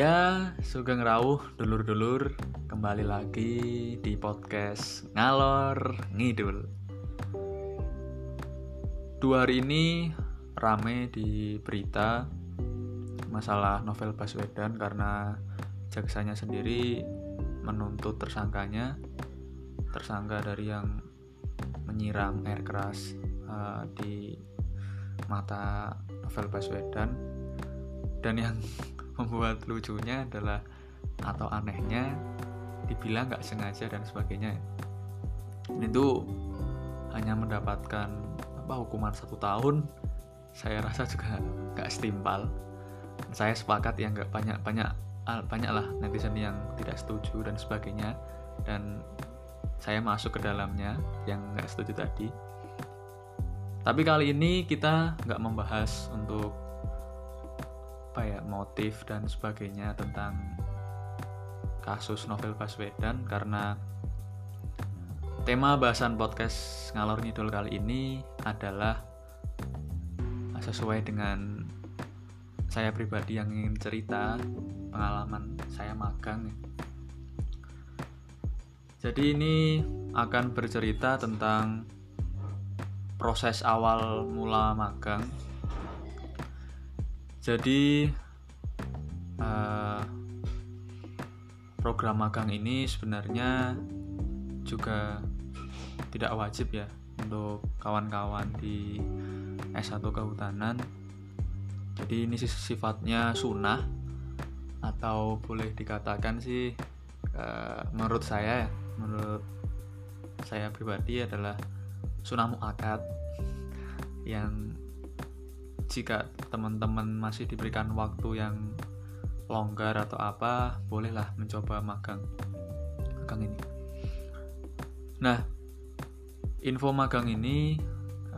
Ya, Sugeng Rawuh, dulur-dulur, kembali lagi di podcast Ngalor Ngidul. Dua hari ini rame di berita masalah novel Baswedan karena jaksanya sendiri menuntut tersangkanya tersangka dari yang menyiram air keras uh, di mata novel Baswedan dan yang membuat lucunya adalah atau anehnya dibilang nggak sengaja dan sebagainya. Itu hanya mendapatkan apa hukuman satu tahun. Saya rasa juga nggak setimpal. Saya sepakat yang nggak banyak banyak banyak lah netizen yang tidak setuju dan sebagainya. Dan saya masuk ke dalamnya yang nggak setuju tadi. Tapi kali ini kita nggak membahas untuk apa ya motif dan sebagainya tentang kasus novel Baswedan karena tema bahasan podcast ngalor ngidul kali ini adalah sesuai dengan saya pribadi yang ingin cerita pengalaman saya magang. Jadi ini akan bercerita tentang proses awal mula magang jadi uh, program magang ini sebenarnya juga tidak wajib ya untuk kawan-kawan di S1 kehutanan. Jadi ini sifatnya sunnah atau boleh dikatakan sih uh, menurut saya menurut saya pribadi adalah sunnah muakat yang jika teman-teman masih diberikan waktu yang longgar atau apa bolehlah mencoba magang. Magang ini. Nah info magang ini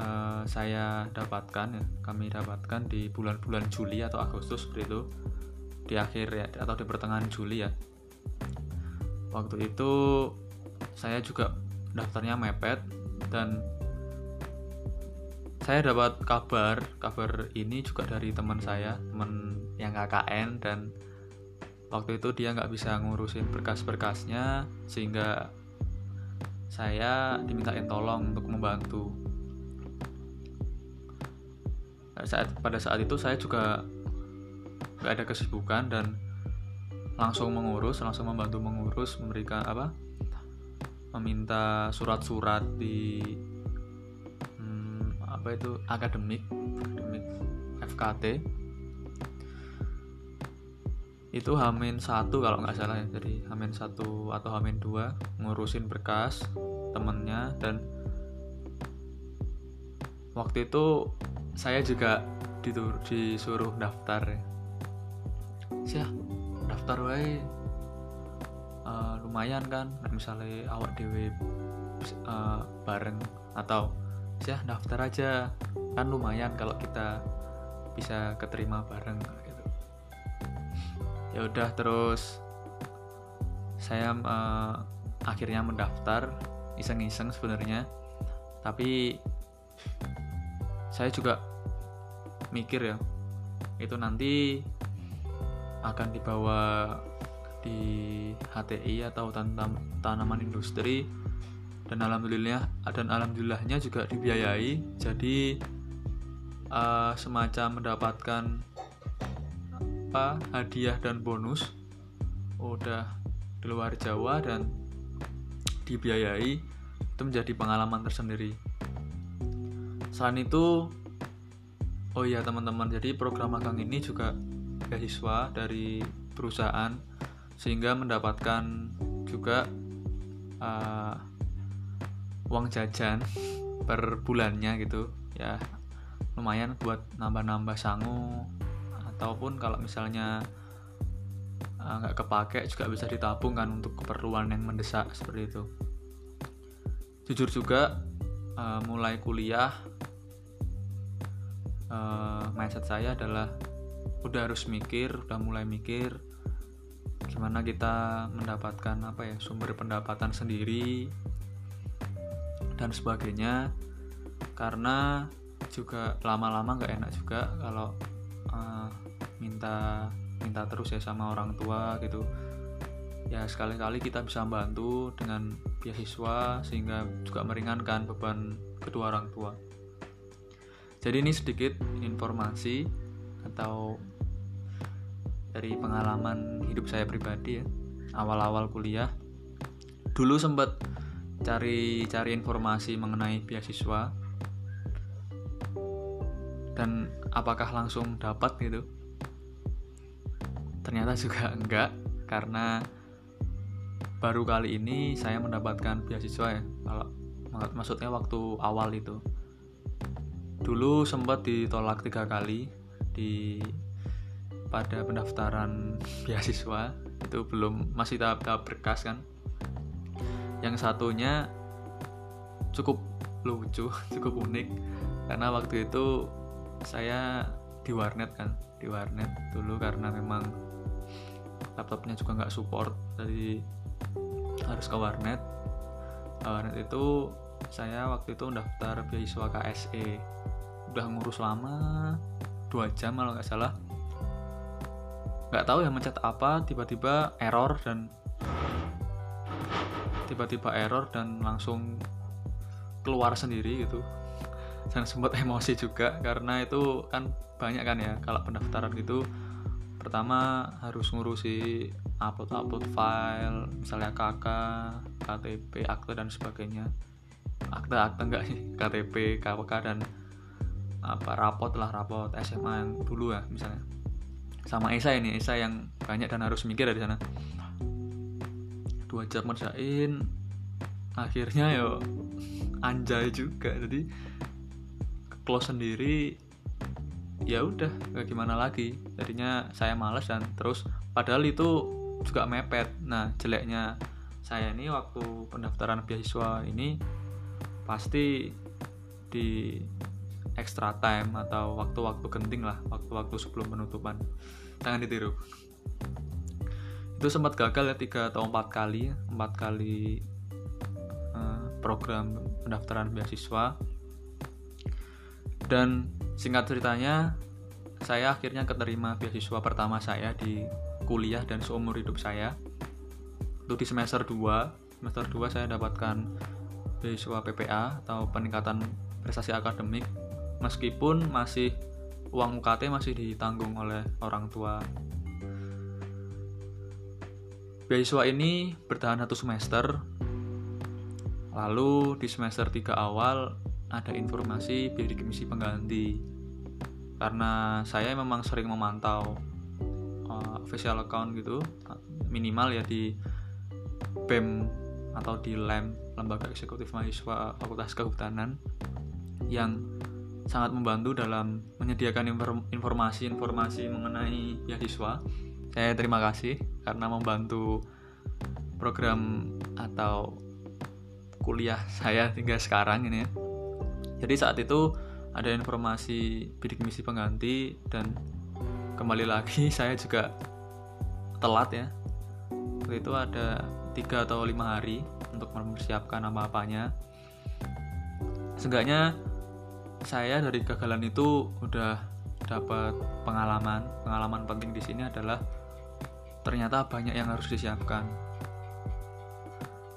uh, saya dapatkan ya kami dapatkan di bulan-bulan Juli atau Agustus seperti itu. Di akhir ya atau di pertengahan Juli ya. Waktu itu saya juga daftarnya mepet dan saya dapat kabar kabar ini juga dari teman saya teman yang KKN dan waktu itu dia nggak bisa ngurusin berkas-berkasnya sehingga saya dimintain tolong untuk membantu. Saat pada saat itu saya juga nggak ada kesibukan dan langsung mengurus langsung membantu mengurus memberikan apa meminta surat-surat di apa itu? Akademik. Akademik. FKT itu Hamin satu kalau nggak salah ya. Jadi Hamin satu atau Hamin dua ngurusin berkas temennya dan waktu itu saya juga ditur disuruh daftar ya. Sih daftar wae. Uh, lumayan kan misalnya awak dewe uh, bareng atau ya daftar aja. Kan lumayan kalau kita bisa keterima bareng gitu. Ya udah terus saya uh, akhirnya mendaftar iseng-iseng sebenarnya. Tapi saya juga mikir ya itu nanti akan dibawa di HTI atau tanaman industri dan alhamdulillah dan alhamdulillahnya juga dibiayai. Jadi uh, semacam mendapatkan apa hadiah dan bonus udah di luar Jawa dan dibiayai itu menjadi pengalaman tersendiri. Selain itu oh iya teman-teman jadi program magang ini juga beasiswa dari perusahaan sehingga mendapatkan juga uh, uang jajan per bulannya gitu ya lumayan buat nambah-nambah sangu. Ataupun kalau misalnya eh, nggak uh, kepake juga bisa ditabung kan untuk keperluan yang mendesak seperti itu. Jujur juga uh, mulai kuliah uh, mindset saya adalah udah harus mikir udah mulai mikir gimana kita mendapatkan apa ya sumber pendapatan sendiri dan sebagainya karena juga lama-lama nggak enak juga kalau uh, minta minta terus ya sama orang tua gitu. Ya sekali-kali kita bisa bantu dengan beasiswa sehingga juga meringankan beban kedua orang tua. Jadi ini sedikit informasi atau dari pengalaman hidup saya pribadi ya. Awal-awal kuliah dulu sempat cari-cari informasi mengenai beasiswa. Dan apakah langsung dapat gitu? Ternyata juga enggak karena baru kali ini saya mendapatkan beasiswa ya. Kalau maksudnya waktu awal itu. Dulu sempat ditolak tiga kali di pada pendaftaran beasiswa. Itu belum masih tahap-tahap berkas kan yang satunya cukup lucu cukup unik. Karena waktu itu saya di warnet kan di warnet dulu karena memang laptopnya juga nggak support jadi harus ke warnet. Warnet itu saya waktu itu daftar beasiswa KSE udah ngurus lama dua jam kalau nggak salah. Nggak tahu ya mencet apa tiba-tiba error dan tiba-tiba error dan langsung keluar sendiri gitu. Dan sempat emosi juga karena itu kan banyak kan ya kalau pendaftaran gitu pertama harus ngurusi upload-upload file misalnya KK, KTP, akte dan sebagainya. Akte-akte enggak sih? KTP, KWK dan apa rapot lah rapot SMA yang dulu ya misalnya. Sama Esa ini Esa yang banyak dan harus mikir dari sana dua jam ngerjain. Akhirnya yo anjay juga. Jadi close sendiri ya udah gimana lagi. Jadinya saya males dan terus padahal itu juga mepet. Nah jeleknya saya ini waktu pendaftaran beasiswa ini pasti di extra time atau waktu-waktu genting lah waktu-waktu sebelum penutupan. Jangan ditiru itu sempat gagal ya tiga atau empat kali empat kali uh, program pendaftaran beasiswa. Dan singkat ceritanya saya akhirnya keterima beasiswa pertama saya di kuliah dan seumur hidup saya. Itu di semester 2 semester 2 saya dapatkan beasiswa PPA atau peningkatan prestasi akademik. Meskipun masih uang UKT masih ditanggung oleh orang tua. Beasiswa ini bertahan satu semester, lalu di semester 3 awal ada informasi bidik misi pengganti. Karena saya memang sering memantau uh, official account gitu, minimal ya di BEM atau di LEM, Lembaga Eksekutif Mahasiswa Fakultas Kehutanan, yang sangat membantu dalam menyediakan informasi-informasi mengenai beasiswa. Saya terima kasih karena membantu program atau kuliah saya hingga sekarang ini ya. Jadi saat itu ada informasi bidik misi pengganti dan kembali lagi saya juga telat ya. Waktu itu ada tiga atau lima hari untuk mempersiapkan apa-apanya. Seenggaknya saya dari kegagalan itu udah dapat pengalaman pengalaman penting di sini adalah ternyata banyak yang harus disiapkan.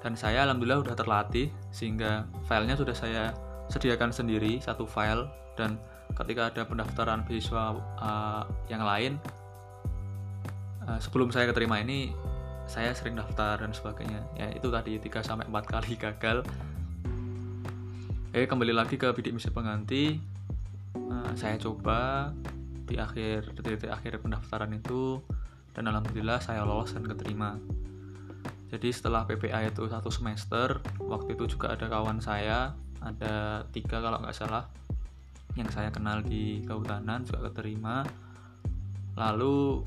Dan saya alhamdulillah udah terlatih sehingga filenya sudah saya sediakan sendiri satu file. Dan ketika ada pendaftaran beasiswa uh, yang lain uh, sebelum saya keterima ini saya sering daftar dan sebagainya. Ya itu tadi 3 sampai 4 kali gagal. Oke, kembali lagi ke bidik misi pengganti. Uh, saya coba di akhir detik akhir pendaftaran itu dan alhamdulillah saya lolos dan keterima. Jadi setelah PPA itu satu semester, waktu itu juga ada kawan saya, ada tiga kalau nggak salah, yang saya kenal di kehutanan juga keterima. Lalu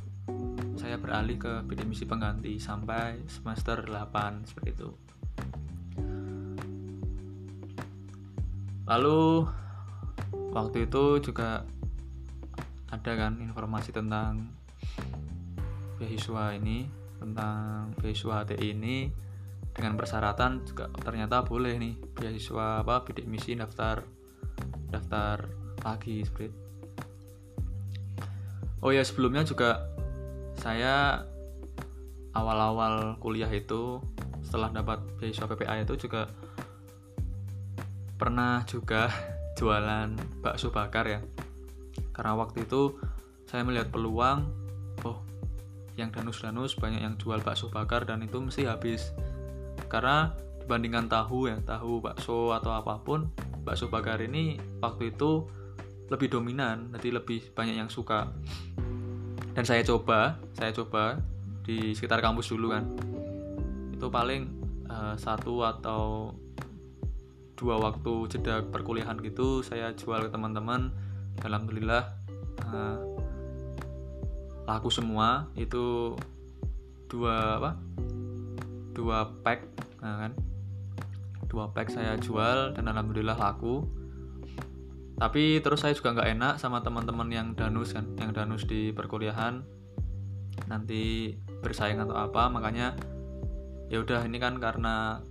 saya beralih ke bidik misi pengganti sampai semester 8 seperti itu. lalu waktu itu juga ada kan informasi tentang beasiswa ini tentang beasiswa HTI ini dengan persyaratan juga ternyata boleh nih beasiswa apa bidik misi daftar daftar lagi seperti Oh ya sebelumnya juga saya awal-awal kuliah itu setelah dapat beasiswa PPA itu juga pernah juga jualan bakso bakar ya. Karena waktu itu saya melihat peluang yang danus-danus banyak yang jual bakso bakar dan itu mesti habis. Karena dibandingkan tahu ya tahu bakso atau apa pun bakso bakar ini waktu itu lebih dominan jadi lebih banyak yang suka. Dan saya coba saya coba di sekitar kampus dulu kan. Itu paling uh, satu atau dua waktu jeda perkuliahan gitu saya jual ke teman-teman. Alhamdulillah uh, laku semua itu dua apa? Dua pack nah kan? Dua pack saya jual dan alhamdulillah laku. Tapi terus saya juga nggak enak sama teman-teman yang danus kan yang danus di perkuliahan. Nanti bersaing atau apa makanya ya udah ini kan karena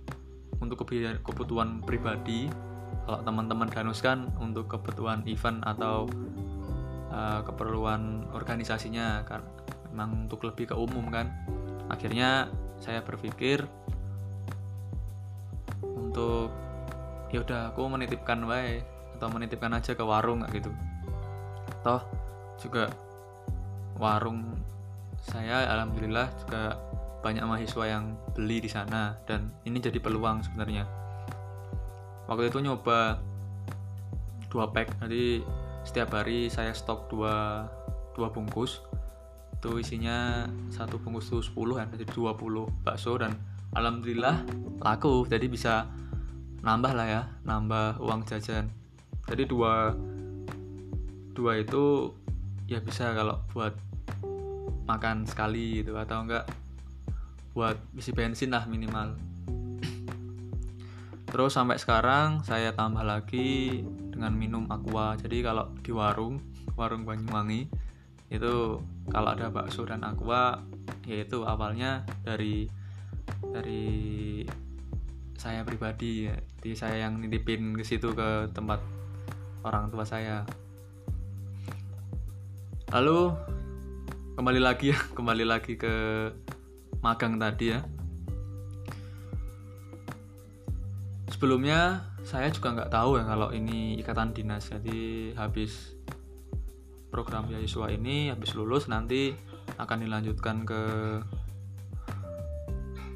untuk kebutuhan pribadi. Kalau teman-teman danus kan untuk kebutuhan event atau uh, keperluan organisasinya kan memang untuk lebih ke umum kan. Akhirnya saya berpikir untuk ya udah aku menitipkan wae atau menitipkan aja ke warung gitu. Toh juga warung saya alhamdulillah juga banyak mahasiswa yang beli di sana dan ini jadi peluang sebenarnya. Waktu itu nyoba dua pack jadi setiap hari saya stok dua dua bungkus. Itu isinya satu bungkus itu 10 kan jadi 20 bakso dan alhamdulillah laku. Jadi bisa nambah lah ya nambah uang jajan. Jadi dua dua itu ya bisa kalau buat makan sekali gitu atau enggak buat isi bensin lah minimal. Terus sampai sekarang saya tambah lagi dengan minum aqua. Jadi kalau di warung warung Banyuwangi itu kalau ada bakso dan aqua yaitu awalnya dari dari saya pribadi. Ya. jadi saya yang nitipin ke situ ke tempat orang tua saya. Lalu kembali lagi ya kembali lagi ke magang tadi ya. Sebelumnya saya juga nggak tahu ya kalau ini ikatan dinas. Jadi habis program beasiswa ini habis lulus nanti akan dilanjutkan ke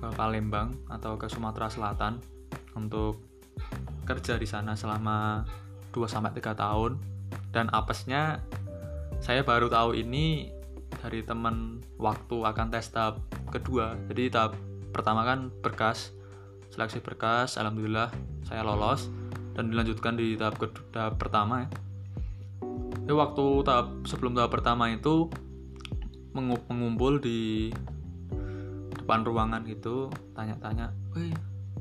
ke Palembang atau ke Sumatera Selatan untuk kerja di sana selama 2 sampai 3 tahun. Dan apesnya saya baru tahu ini dari teman waktu akan tes tahap kedua. Jadi tahap pertama kan berkas seleksi berkas alhamdulillah saya lolos dan dilanjutkan di tahap kedua tahap pertama ya. Jadi waktu tahap sebelum tahap pertama itu mengumpul di depan ruangan gitu tanya-tanya weh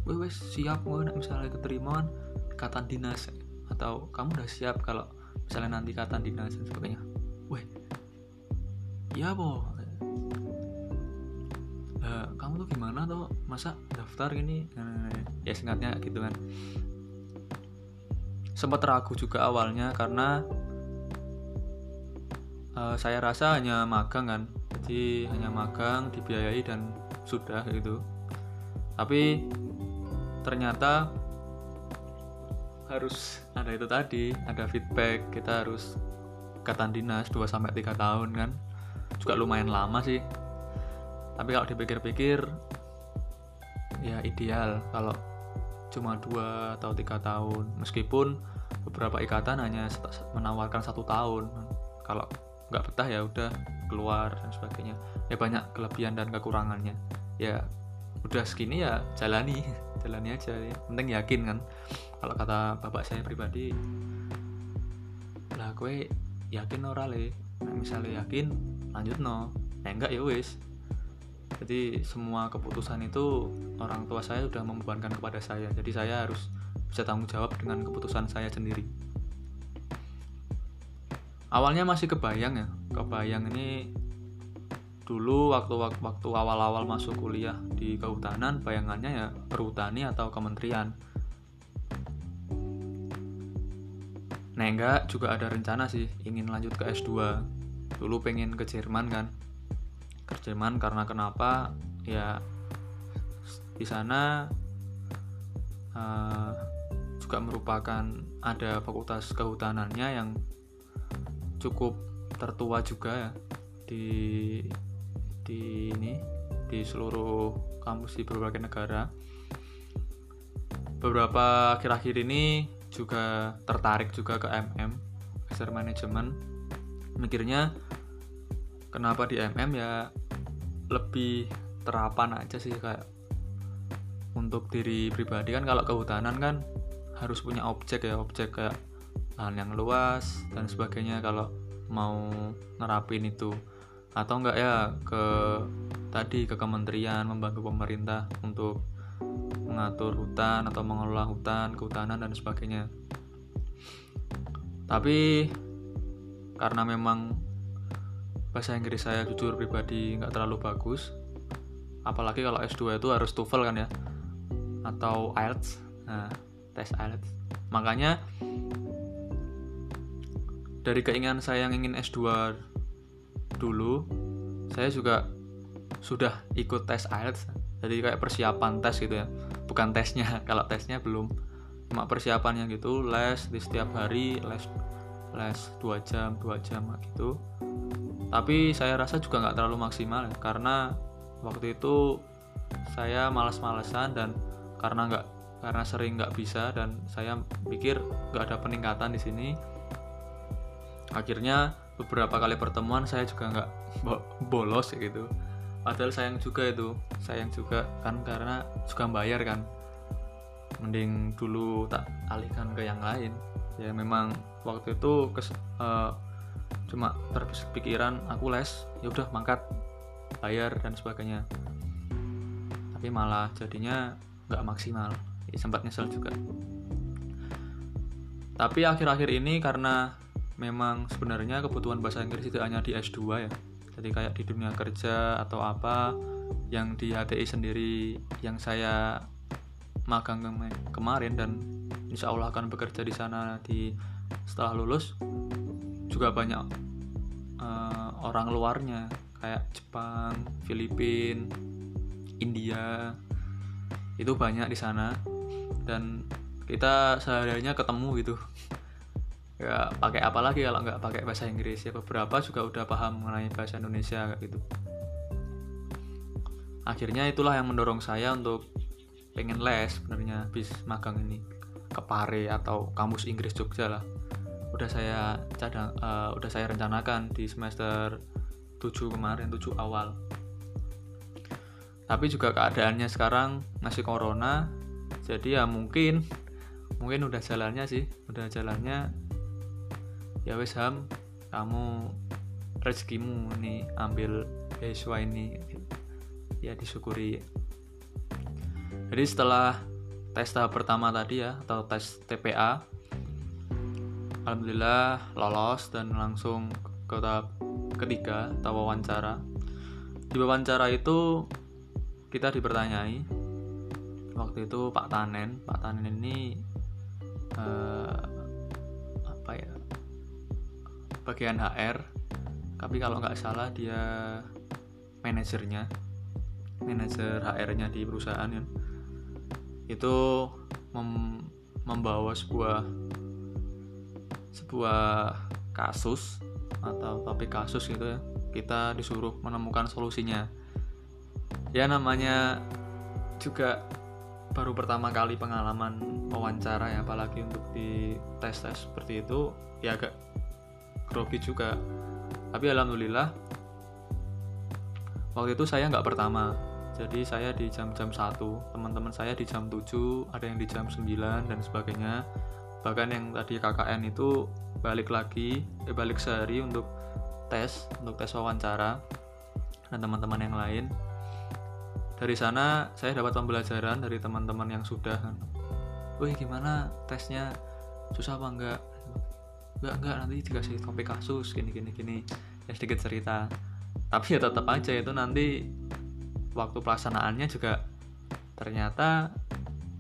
weh weh siap nggak misalnya keterima kan ikatan dinas? Atau kamu udah siap kalau misalnya nanti ikatan dinas dan sebagainya? Weh ya boh uh, kamu tuh gimana tuh? Masa daftar gini? Uh, ya singkatnya gitu kan. Sempat ragu juga awalnya karena uh, saya rasa hanya magang kan. Jadi hanya magang dibiayai dan sudah gitu. Tapi ternyata harus ada itu tadi ada feedback. Kita harus ikatan dinas 2 sampai 3 tahun kan. Juga lumayan lama sih tapi kalau dipikir-pikir ya ideal kalau cuma dua atau tiga tahun. Meskipun beberapa ikatan hanya menawarkan satu tahun. Kalau nggak betah ya udah keluar dan sebagainya. Ya banyak kelebihan dan kekurangannya. Ya udah segini ya jalani. Jalani aja ya. Penting yakin kan? Kalau kata bapak saya pribadi lah gue yakin ora le? Nah, misalnya yakin lanjut no. Nah enggak ya wis jadi semua keputusan itu orang tua saya sudah membebankan kepada saya. Jadi saya harus bisa tanggung jawab dengan keputusan saya sendiri. Awalnya masih kebayang ya. Kebayang ini dulu waktu waktu awal-awal masuk kuliah di kehutanan bayangannya ya perhutani atau kementerian. Nah enggak juga ada rencana sih ingin lanjut ke S2 dulu pengen ke Jerman kan Jerman karena kenapa ya di sana uh, juga merupakan ada fakultas kehutanannya yang cukup tertua juga ya di di ini di seluruh kampus di berbagai negara. Beberapa akhir-akhir ini juga tertarik juga ke MM Master Management. Mikirnya kenapa di MM ya lebih terapan aja sih kayak untuk diri pribadi kan kalau kehutanan kan harus punya objek ya objek kayak lahan yang luas dan sebagainya kalau mau nerapin itu. Atau enggak ya ke tadi ke kementerian membantu pemerintah untuk mengatur hutan atau mengelola hutan kehutanan dan sebagainya. Tapi karena memang bahasa Inggris saya jujur pribadi nggak terlalu bagus. Apalagi kalau S2 itu harus TOEFL kan ya? Atau IELTS. Nah tes IELTS. Makanya dari keinginan saya yang ingin S2 dulu saya juga sudah ikut tes IELTS. Jadi kayak persiapan tes gitu ya. Bukan tesnya kalau tesnya belum. Cuma persiapannya gitu les di setiap hari les les dua jam dua jam gitu tapi saya rasa juga nggak terlalu maksimal ya, karena waktu itu saya malas-malesan dan karena nggak karena sering nggak bisa dan saya pikir nggak ada peningkatan di sini. Akhirnya beberapa kali pertemuan saya juga nggak bolos gitu. Padahal sayang juga itu sayang juga kan karena juga bayar kan. Mending dulu tak alihkan ke yang lain. Ya memang waktu itu kes, uh, cuma terpikiran aku les ya udah mangkat bayar dan sebagainya. Tapi malah jadinya nggak maksimal. Ya, sempat nyesel juga. Tapi akhir-akhir ini karena memang sebenarnya kebutuhan bahasa Inggris itu hanya di S2 ya. Jadi kayak di dunia kerja atau apa yang di HTI sendiri yang saya magang kemarin dan insya Allah akan bekerja di sana di setelah lulus juga banyak uh, orang luarnya kayak Jepang, Filipina, India itu banyak di sana. Dan kita sehariannya ketemu gitu. Ya pakai apa lagi kalau nggak pakai bahasa Inggris? Ya beberapa juga udah paham mengenai bahasa Indonesia gitu. Akhirnya itulah yang mendorong saya untuk pengen les sebenarnya bis magang ini ke Pare atau kampus Inggris Jogja lah udah saya cadang uh, udah saya rencanakan di semester 7 kemarin 7 awal. Tapi juga keadaannya sekarang masih corona jadi ya mungkin mungkin udah jalannya sih udah jalannya ya wes ham kamu rezekimu nih ambil beasiswa ini ya disyukuri. Jadi setelah tes tahap pertama tadi ya atau tes TPA alhamdulillah lolos dan langsung ke tahap ketiga atau wawancara. Di wawancara itu kita dipertanyai waktu itu Pak Tanen. Pak Tanen ini eh, apa ya bagian HR tapi kalau nggak salah dia manajernya manajer HR-nya di perusahaan ya itu mem membawa sebuah sebuah kasus atau topik kasus gitu ya. Kita disuruh menemukan solusinya. Ya namanya juga baru pertama kali pengalaman wawancara ya apalagi untuk di tes tes seperti itu ya agak grogi juga. Tapi alhamdulillah waktu itu saya nggak pertama. Jadi saya di jam-jam 1 teman-teman saya di jam 7 ada yang di jam 9 dan sebagainya bahkan yang tadi KKN itu balik lagi eh, balik sehari untuk tes untuk tes wawancara dan teman-teman yang lain. Dari sana saya dapat pembelajaran dari teman-teman yang sudah. Wih gimana tesnya? Susah apa enggak? Enggak enggak nanti dikasih topik kasus gini gini gini. Ya sedikit cerita. Tapi ya tetap aja itu nanti waktu pelaksanaannya juga ternyata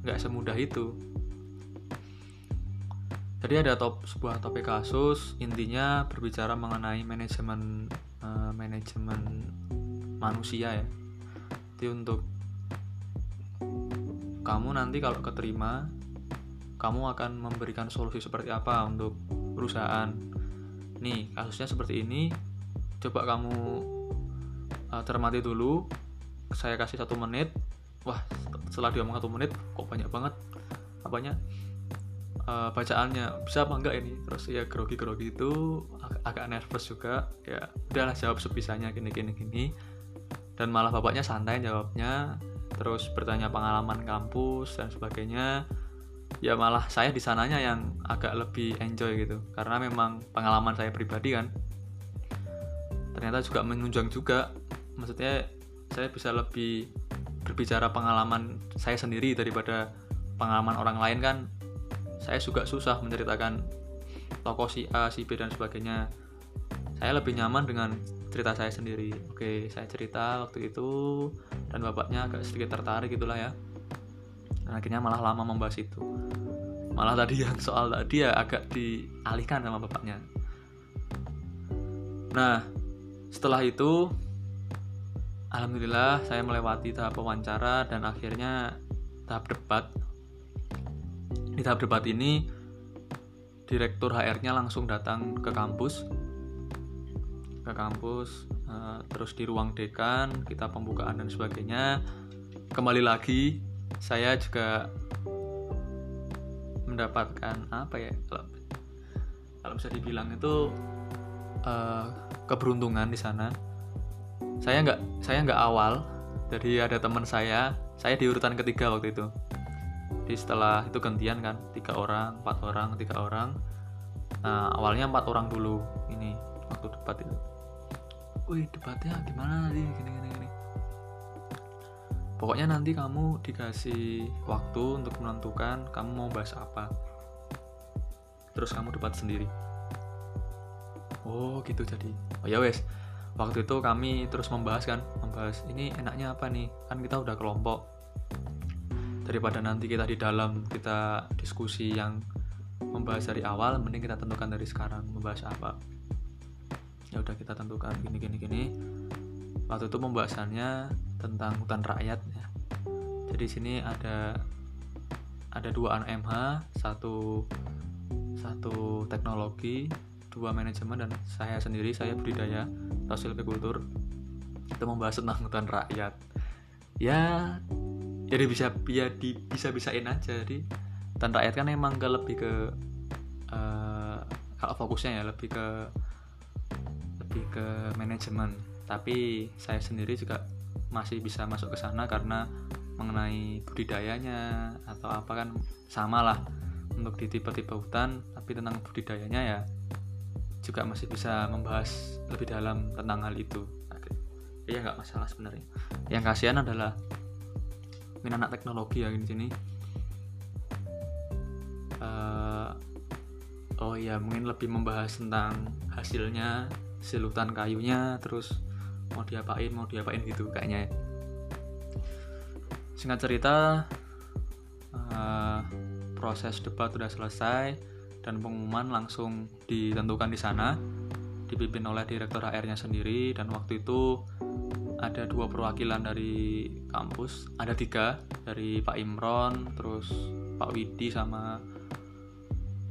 nggak semudah itu jadi ada top sebuah topik kasus intinya berbicara mengenai manajemen uh, manajemen manusia ya. Jadi untuk kamu nanti kalau keterima kamu akan memberikan solusi seperti apa untuk perusahaan. Nih kasusnya seperti ini. Coba kamu uh, cermati dulu. Saya kasih satu menit. Wah setelah dia ngomong satu menit kok banyak banget? Apanya uh, bacaannya bisa apa enggak ini? Terus ya grogi grogi itu ag agak nervous juga. Ya udahlah jawab sebisanya gini gini gini. Dan malah bapaknya santai jawabnya terus bertanya pengalaman kampus dan sebagainya. Ya malah saya di sananya yang agak lebih enjoy gitu karena memang pengalaman saya pribadi kan. Ternyata juga menunjang juga. Maksudnya saya bisa lebih berbicara pengalaman saya sendiri daripada pengalaman orang lain kan saya juga susah menceritakan tokoh si A, si B dan sebagainya. Saya lebih nyaman dengan cerita saya sendiri. Oke saya cerita waktu itu dan bapaknya agak sedikit tertarik gitulah ya. Dan akhirnya malah lama membahas itu. Malah tadi yang soal tadi ya agak dialihkan sama bapaknya. Nah setelah itu alhamdulillah saya melewati tahap wawancara dan akhirnya tahap debat di tahap debat ini direktur HR-nya langsung datang ke kampus. Ke kampus uh, terus di ruang dekan kita pembukaan dan sebagainya. Kembali lagi saya juga mendapatkan apa ya kalau kalau bisa dibilang itu uh, keberuntungan di sana. Saya nggak saya nggak awal jadi ada teman saya. Saya di urutan ketiga waktu itu di setelah itu gantian kan tiga orang empat orang tiga orang. Nah awalnya empat orang dulu ini waktu debat itu. Wih debatnya gimana nanti? Gini gini gini. Pokoknya nanti kamu dikasih waktu untuk menentukan kamu mau bahas apa. Terus kamu debat sendiri. Oh gitu jadi. Oh ya wes. Waktu itu kami terus membahas kan membahas ini enaknya apa nih? Kan kita udah kelompok daripada nanti kita di dalam kita diskusi yang membahas dari awal mending kita tentukan dari sekarang membahas apa. Ya udah kita tentukan gini gini gini. Waktu itu pembahasannya tentang hutan rakyat ya. jadi sini ada ada dua anak MH satu satu teknologi dua manajemen dan saya sendiri saya budidaya atau silvicultur itu membahas tentang hutan rakyat. Ya jadi bisa ya di bisa bisain aja. Jadi hutan rakyat kan emang ke lebih ke uh, kalau fokusnya ya lebih ke lebih ke manajemen. Tapi saya sendiri juga masih bisa masuk ke sana karena mengenai budidayanya atau apa kan sama lah untuk di tipe-tipe hutan. Tapi tentang budidayanya ya juga masih bisa membahas lebih dalam tentang hal itu. Ya nggak masalah sebenarnya. Yang kasihan adalah min anak teknologi ya di sini uh, oh ya mungkin lebih membahas tentang hasilnya silutan kayunya terus mau diapain mau diapain gitu kayaknya ya. singkat cerita uh, proses debat sudah selesai dan pengumuman langsung ditentukan di sana dipimpin oleh direktur HR-nya sendiri dan waktu itu ada dua perwakilan dari kampus ada tiga dari Pak Imron terus Pak Widi sama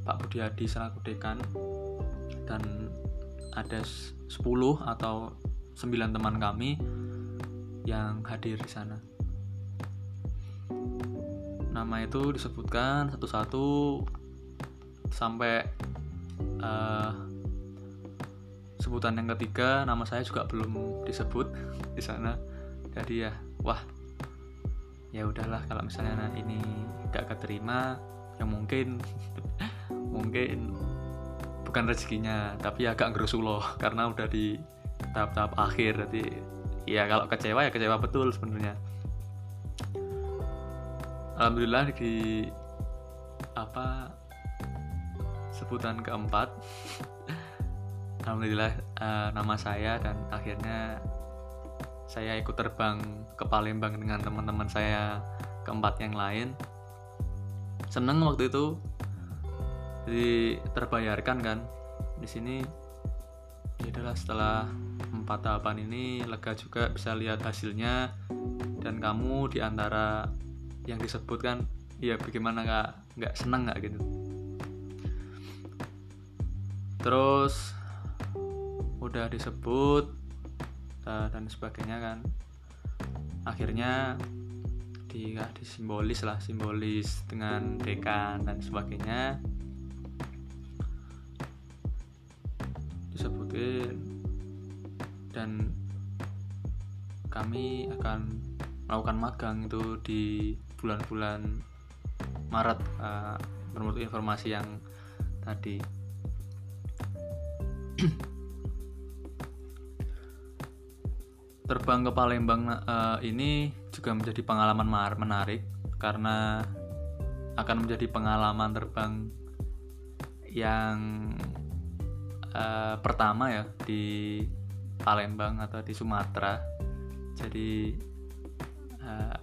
Pak Budiadi selaku dekan dan ada 10 atau 9 teman kami yang hadir di sana. Nama itu disebutkan satu-satu sampai uh, sebutan yang ketiga nama saya juga belum disebut di sana. Jadi ya, wah ya udahlah kalau misalnya ini gak keterima ya mungkin mungkin bukan rezekinya tapi agak loh karena udah di tahap-tahap akhir jadi ya kalau kecewa ya kecewa betul sebenarnya alhamdulillah di apa sebutan keempat alhamdulillah uh, nama saya dan akhirnya saya ikut terbang ke Palembang dengan teman-teman saya keempat yang lain. Seneng waktu itu jadi terbayarkan kan. Di sini ya adalah setelah 4 beberapa tahapan ini lega juga bisa lihat hasilnya. Dan kamu di antara yang disebutkan ya bagaimana nggak nggak senang nggak gitu. Terus udah disebut uh, dan sebagainya kan. Akhirnya di ya, disimbolis lah simbolis dengan dekan dan sebagainya. Disebutin. Dan kami akan melakukan magang itu di bulan-bulan Maret uh, menurut informasi yang tadi terbang ke Palembang uh, ini juga menjadi pengalaman menarik karena akan menjadi pengalaman terbang yang uh, pertama ya di Palembang atau di Sumatera. Jadi uh,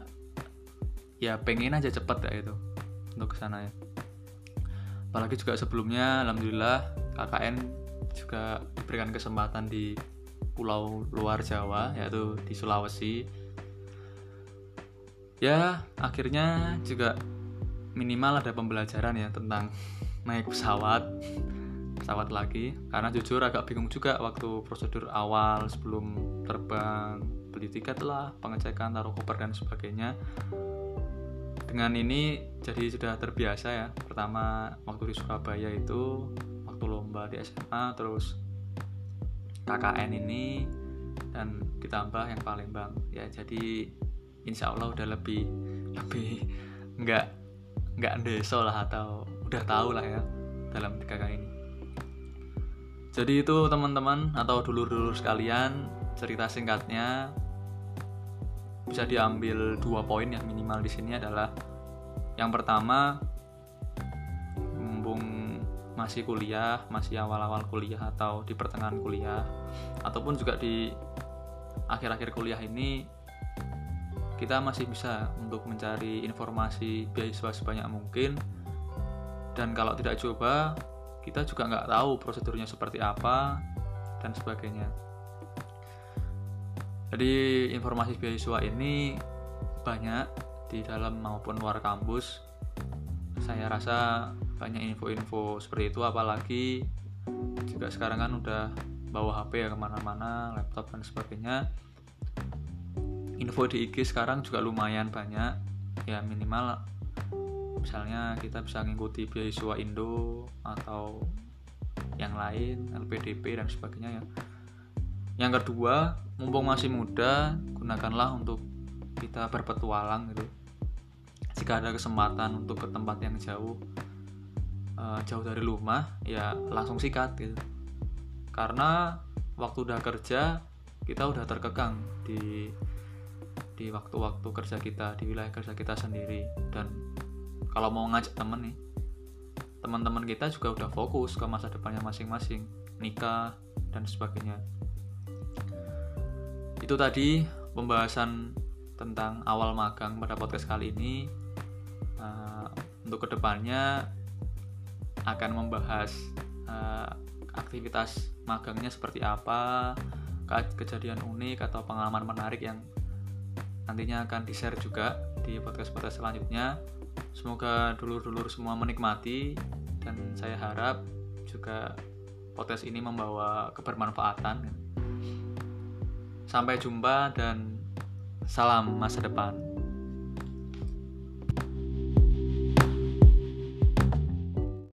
ya pengen aja cepet ya itu untuk ke sana ya. Apalagi juga sebelumnya alhamdulillah KKN juga diberikan kesempatan di pulau luar Jawa yaitu di Sulawesi. Ya akhirnya juga minimal ada pembelajaran ya tentang naik pesawat pesawat lagi. Karena jujur agak bingung juga waktu prosedur awal sebelum terbang beli tiket lah pengecekan taruh koper dan sebagainya. Dengan ini jadi sudah terbiasa ya. Pertama waktu di Surabaya itu waktu lomba di SMA terus KKN ini dan ditambah yang Palembang ya jadi insya Allah udah lebih lebih nggak nggak deso lah atau udah tahu lah ya dalam KKN ini. Jadi itu teman-teman atau dulur-dulur sekalian cerita singkatnya bisa diambil dua poin yang minimal di sini adalah yang pertama masih kuliah, masih awal-awal kuliah atau di pertengahan kuliah ataupun juga di akhir-akhir kuliah ini kita masih bisa untuk mencari informasi beasiswa sebanyak mungkin. Dan kalau tidak coba kita juga nggak tahu prosedurnya seperti apa dan sebagainya. Jadi informasi beasiswa ini banyak di dalam maupun luar kampus. Saya rasa banyak info-info seperti itu apalagi juga sekarang kan udah bawa HP ya ke mana-mana laptop dan sebagainya. Info di IG sekarang juga lumayan banyak. Ya minimal misalnya kita bisa mengikuti beasiswa Indo atau yang lain LPDP dan sebagainya ya. Yang kedua mumpung masih muda gunakanlah untuk kita berpetualang gitu. Jika ada kesempatan untuk ke tempat yang jauh uh, jauh dari rumah ya langsung sikat gitu. Karena waktu udah kerja kita udah terkekang di di waktu-waktu kerja kita di wilayah kerja kita sendiri. Dan kalau mau ngajak temen nih teman-teman kita juga udah fokus ke masa depannya masing-masing nikah dan sebagainya. Itu tadi pembahasan tentang awal magang pada podcast kali ini. Uh, untuk ke depannya akan membahas uh, aktivitas magangnya seperti apa, kejadian unik atau pengalaman menarik yang nantinya akan di-share juga di podcast-podcast selanjutnya. Semoga dulur-dulur semua menikmati dan saya harap juga podcast ini membawa kebermanfaatan. Sampai jumpa dan salam masa depan.